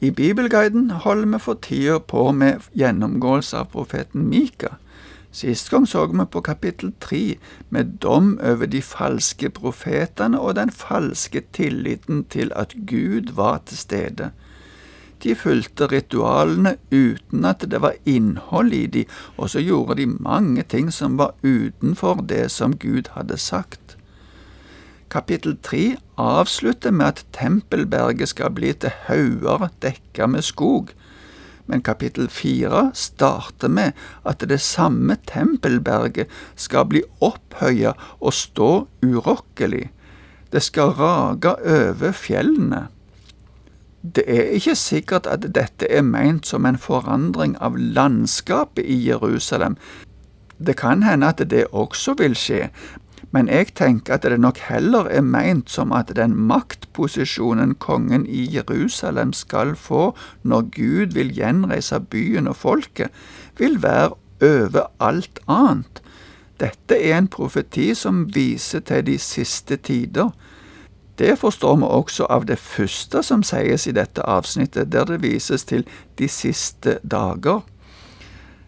I Bibelguiden holder vi for tida på med gjennomgåelse av profeten Mika. Sist gang så vi på kapittel tre, med dom over de falske profetene og den falske tilliten til at Gud var til stede. De fulgte ritualene uten at det var innhold i de, og så gjorde de mange ting som var utenfor det som Gud hadde sagt. Kapittel tre avslutter med at tempelberget skal bli til hauger dekka med skog, men kapittel fire starter med at det samme tempelberget skal bli opphøya og stå urokkelig. Det skal rage over fjellene. Det er ikke sikkert at dette er meint som en forandring av landskapet i Jerusalem. Det kan hende at det også vil skje, men jeg tenker at det nok heller er meint som at den maktposisjonen kongen i Jerusalem skal få når Gud vil gjenreise byen og folket, vil være over alt annet. Dette er en profeti som viser til de siste tider. Det forstår vi også av det første som sies i dette avsnittet, der det vises til de siste dager.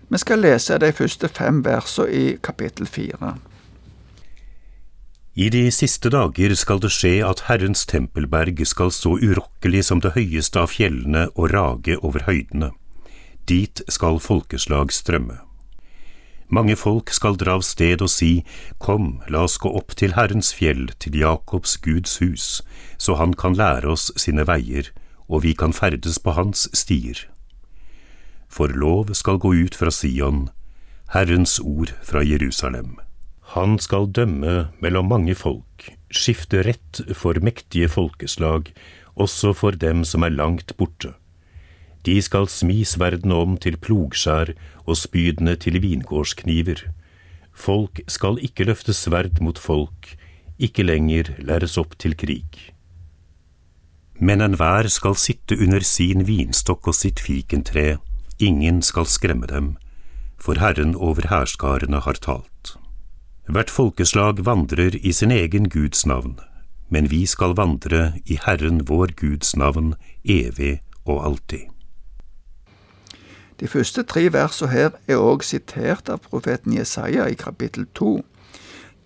Vi skal lese de første fem versene i kapittel fire. I de siste dager skal det skje at Herrens tempelberg skal stå urokkelig som det høyeste av fjellene og rage over høydene. Dit skal folkeslag strømme. Mange folk skal dra av sted og si, Kom, la oss gå opp til Herrens fjell, til Jakobs Guds hus, så han kan lære oss sine veier, og vi kan ferdes på hans stier. For lov skal gå ut fra Sion, Herrens ord fra Jerusalem. Han skal dømme mellom mange folk, skifte rett for mektige folkeslag, også for dem som er langt borte. De skal smi sverdene om til plogskjær og spydene til vingårdskniver. Folk skal ikke løfte sverd mot folk, ikke lenger læres opp til krig. Men enhver skal sitte under sin vinstokk og sitt fikentre, ingen skal skremme dem, for Herren over hærskarene har talt. Hvert folkeslag vandrer i sin egen Guds navn, men vi skal vandre i Herren vår Guds navn evig og alltid. De første tre versene her er også sitert av profeten Jesaja i kapittel to.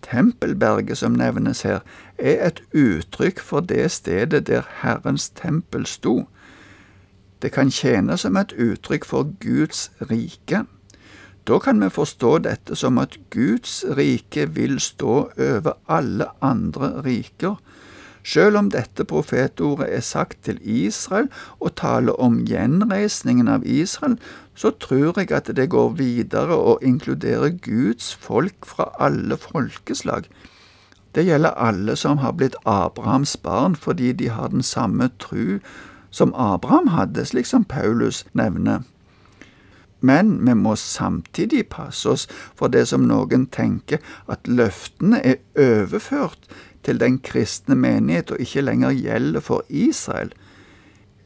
Tempelberget som nevnes her, er et uttrykk for det stedet der Herrens tempel sto. Det kan tjene som et uttrykk for Guds rike. Da kan vi forstå dette som at Guds rike vil stå over alle andre riker. Selv om dette profetordet er sagt til Israel og taler om gjenreisningen av Israel, så tror jeg at det går videre og inkluderer Guds folk fra alle folkeslag. Det gjelder alle som har blitt Abrahams barn fordi de har den samme tru som Abraham hadde, slik som Paulus nevner. Men vi må samtidig passe oss for det som noen tenker, at løftene er overført til den kristne menighet og ikke lenger gjelder for Israel.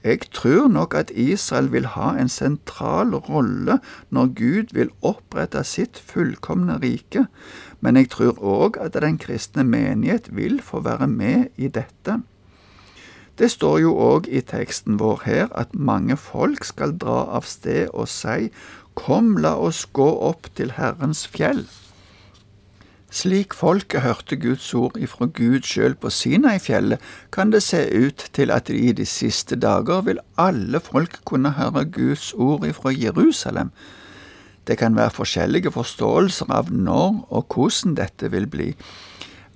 Jeg tror nok at Israel vil ha en sentral rolle når Gud vil opprette sitt fullkomne rike, men jeg tror òg at den kristne menighet vil få være med i dette. Det står jo òg i teksten vår her at mange folk skal dra av sted og si, Kom, la oss gå opp til Herrens fjell. Slik folket hørte Guds ord ifra Gud sjøl på Sinai-fjellet, kan det se ut til at i de siste dager vil alle folk kunne høre Guds ord ifra Jerusalem. Det kan være forskjellige forståelser av når og hvordan dette vil bli.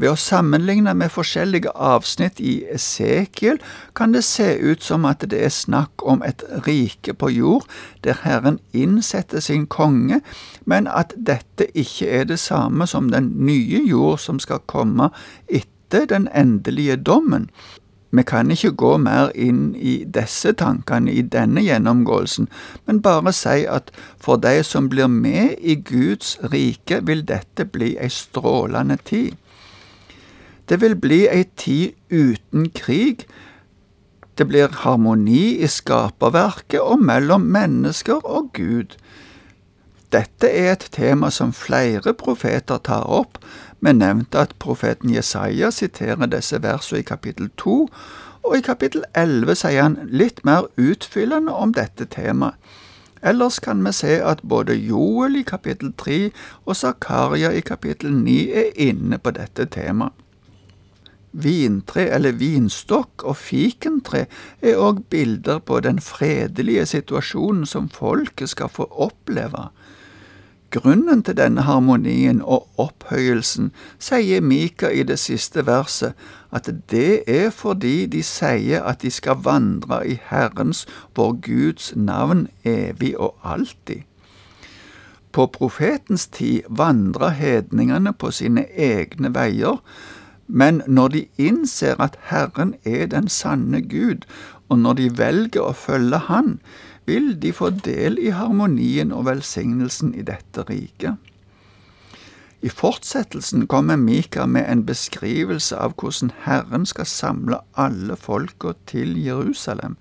Ved å sammenligne med forskjellige avsnitt i Esekiel kan det se ut som at det er snakk om et rike på jord der Herren innsetter sin konge, men at dette ikke er det samme som den nye jord som skal komme etter den endelige dommen. Vi kan ikke gå mer inn i disse tankene i denne gjennomgåelsen, men bare si at for de som blir med i Guds rike, vil dette bli ei strålende tid. Det vil bli ei tid uten krig. Det blir harmoni i skaperverket og mellom mennesker og Gud. Dette er et tema som flere profeter tar opp. Vi nevnte at profeten Jesaja siterer disse versene i kapittel to, og i kapittel 11 sier han litt mer utfyllende om dette temaet. Ellers kan vi se at både Joel i kapittel 3 og Zakaria i kapittel 9 er inne på dette temaet. Vintre eller vinstokk og fikentre er òg bilder på den fredelige situasjonen som folket skal få oppleve. Grunnen til denne harmonien og opphøyelsen sier Mika i det siste verset at det er fordi de sier at de skal vandre i Herrens, vår Guds navn, evig og alltid. På profetens tid vandra hedningene på sine egne veier, men når de innser at Herren er den sanne Gud, og når de velger å følge Han, vil de få del i harmonien og velsignelsen i dette riket. I fortsettelsen kommer Mika med en beskrivelse av hvordan Herren skal samle alle folka til Jerusalem.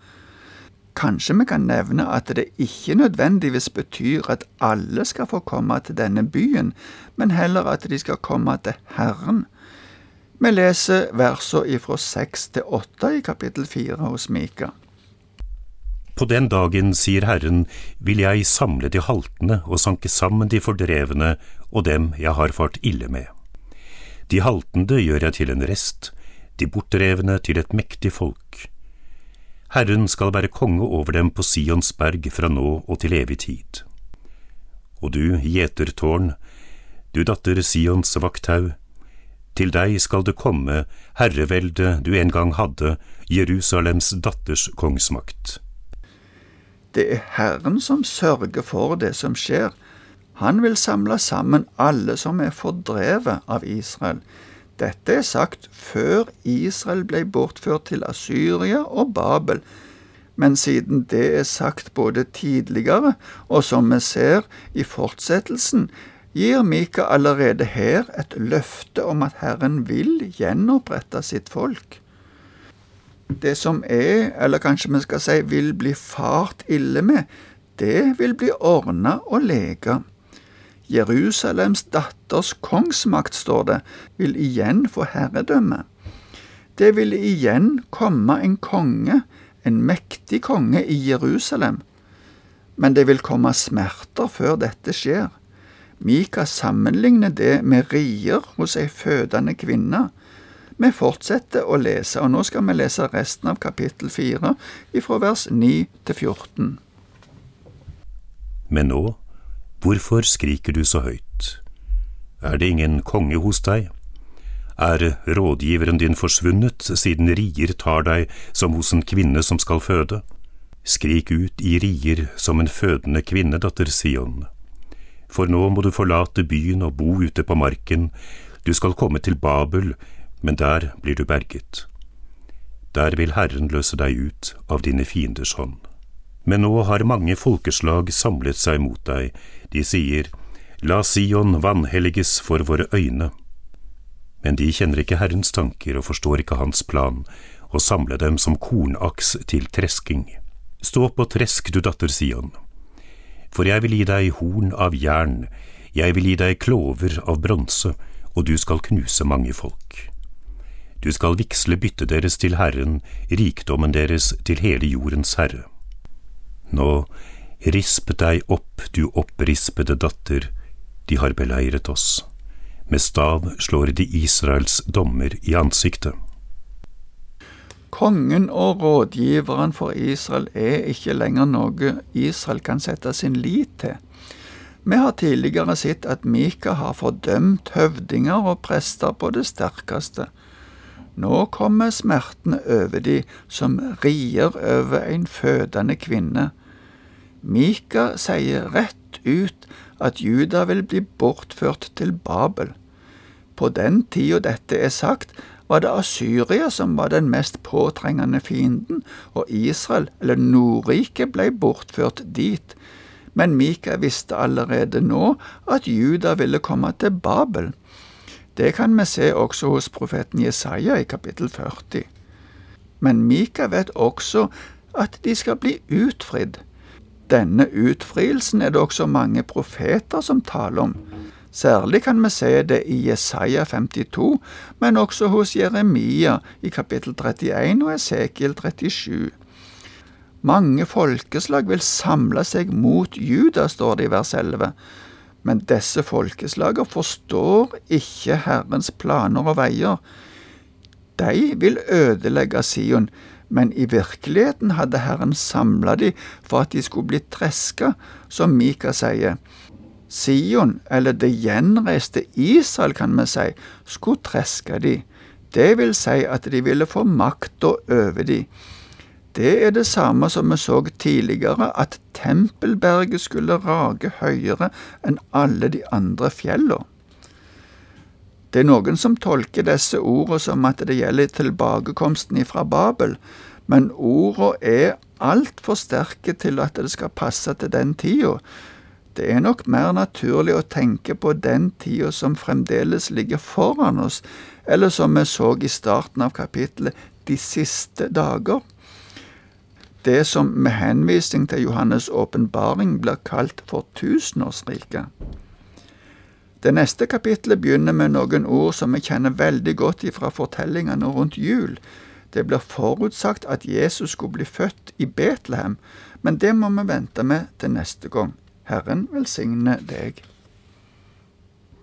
Kanskje vi kan nevne at det ikke nødvendigvis betyr at alle skal få komme til denne byen, men heller at de skal komme til Herren. Vi leser versene fra seks til åtte i kapittel fire hos Mika. På den dagen, sier Herren, vil jeg samle de haltende og sanke sammen de fordrevne og dem jeg har fart ille med. De haltende gjør jeg til en rest, de bortrevne til et mektig folk. Herren skal være konge over dem på Sions berg fra nå og til evig tid. Og du, gjetertårn, du datter Sions vakthau, til deg skal det komme herrevelde du en gang hadde, Jerusalems datters kongsmakt. Det er Herren som sørger for det som skjer. Han vil samle sammen alle som er fordrevet av Israel. Dette er sagt før Israel ble bortført til Asyria og Babel. Men siden det er sagt både tidligere og som vi ser i fortsettelsen, gir Mika allerede her et løfte om at Herren vil gjenopprette sitt folk. Det som er, eller kanskje vi skal si vil bli fart ille med, det vil bli ordna og lega. Jerusalems datters kongsmakt, står det, vil igjen få herredømme. Det vil igjen komme en konge, en mektig konge i Jerusalem. Men det vil komme smerter før dette skjer. Mika sammenligner det med rier hos ei fødende kvinne. Vi fortsetter å lese, og nå skal vi lese resten av kapittel fire, ifra vers 9 til 14. Men nå, hvorfor skriker du så høyt? Er det ingen konge hos deg? Er rådgiveren din forsvunnet, siden rier tar deg som hos en kvinne som skal føde? Skrik ut i rier som en fødende kvinne, datter Sion for nå må du forlate byen og bo ute på marken, du skal komme til Babel, men der blir du berget. Der vil Herren løse deg ut av dine fienders hånd. Men nå har mange folkeslag samlet seg mot deg, de sier, La Sion vanhelliges for våre øyne. Men de kjenner ikke Herrens tanker og forstår ikke Hans plan, og samle dem som kornaks til tresking. Stå på tresk, du datter Sion for jeg vil gi deg horn av jern, jeg vil gi deg klover av bronse, og du skal knuse mange folk. Du skal vigsle byttet deres til Herren, rikdommen deres til hele jordens herre. Nå, risp deg opp, du opprispede datter, de har beleiret oss. Med stav slår de Israels dommer i ansiktet. Kongen og rådgiveren for Israel er ikke lenger noe Israel kan sette sin lit til. Vi har tidligere sett at Mika har fordømt høvdinger og prester på det sterkeste. Nå kommer smertene over de som rier over en fødende kvinne. Mika sier rett ut at Juda vil bli bortført til Babel. På den tida dette er sagt, var det Asyria som var den mest påtrengende fienden, og Israel, eller Nordriket, ble bortført dit. Men Mika visste allerede nå at Juda ville komme til Babel. Det kan vi se også hos profeten Jesaja i kapittel 40. Men Mika vet også at de skal bli utfridd. Denne utfrielsen er det også mange profeter som taler om. Særlig kan vi se det i Jesaja 52, men også hos Jeremia i kapittel 31 og Esekiel 37. Mange folkeslag vil samle seg mot Juda, står det i vers 11. Men disse folkeslagene forstår ikke Herrens planer og veier. De vil ødelegge Sion, men i virkeligheten hadde Herren samla de for at de skulle bli treska, som Mika sier. Sion, eller det gjenreiste Israel, kan vi si, skulle treske de. Det vil si at de ville få makta over de. Det er det samme som vi så tidligere, at Tempelberget skulle rage høyere enn alle de andre fjellene. Det er noen som tolker disse ordene som at det gjelder tilbakekomsten fra Babel, men ordene er altfor sterke til at det skal passe til den tida. Det er nok mer naturlig å tenke på den tida som fremdeles ligger foran oss, eller som vi så i starten av kapittelet, de siste dager. Det som med henvisning til Johannes' åpenbaring blir kalt for tusenårsriket. Det neste kapittelet begynner med noen ord som vi kjenner veldig godt ifra fortellingene rundt jul. Det blir forutsagt at Jesus skulle bli født i Betlehem, men det må vi vente med til neste gang. Herren velsigne deg.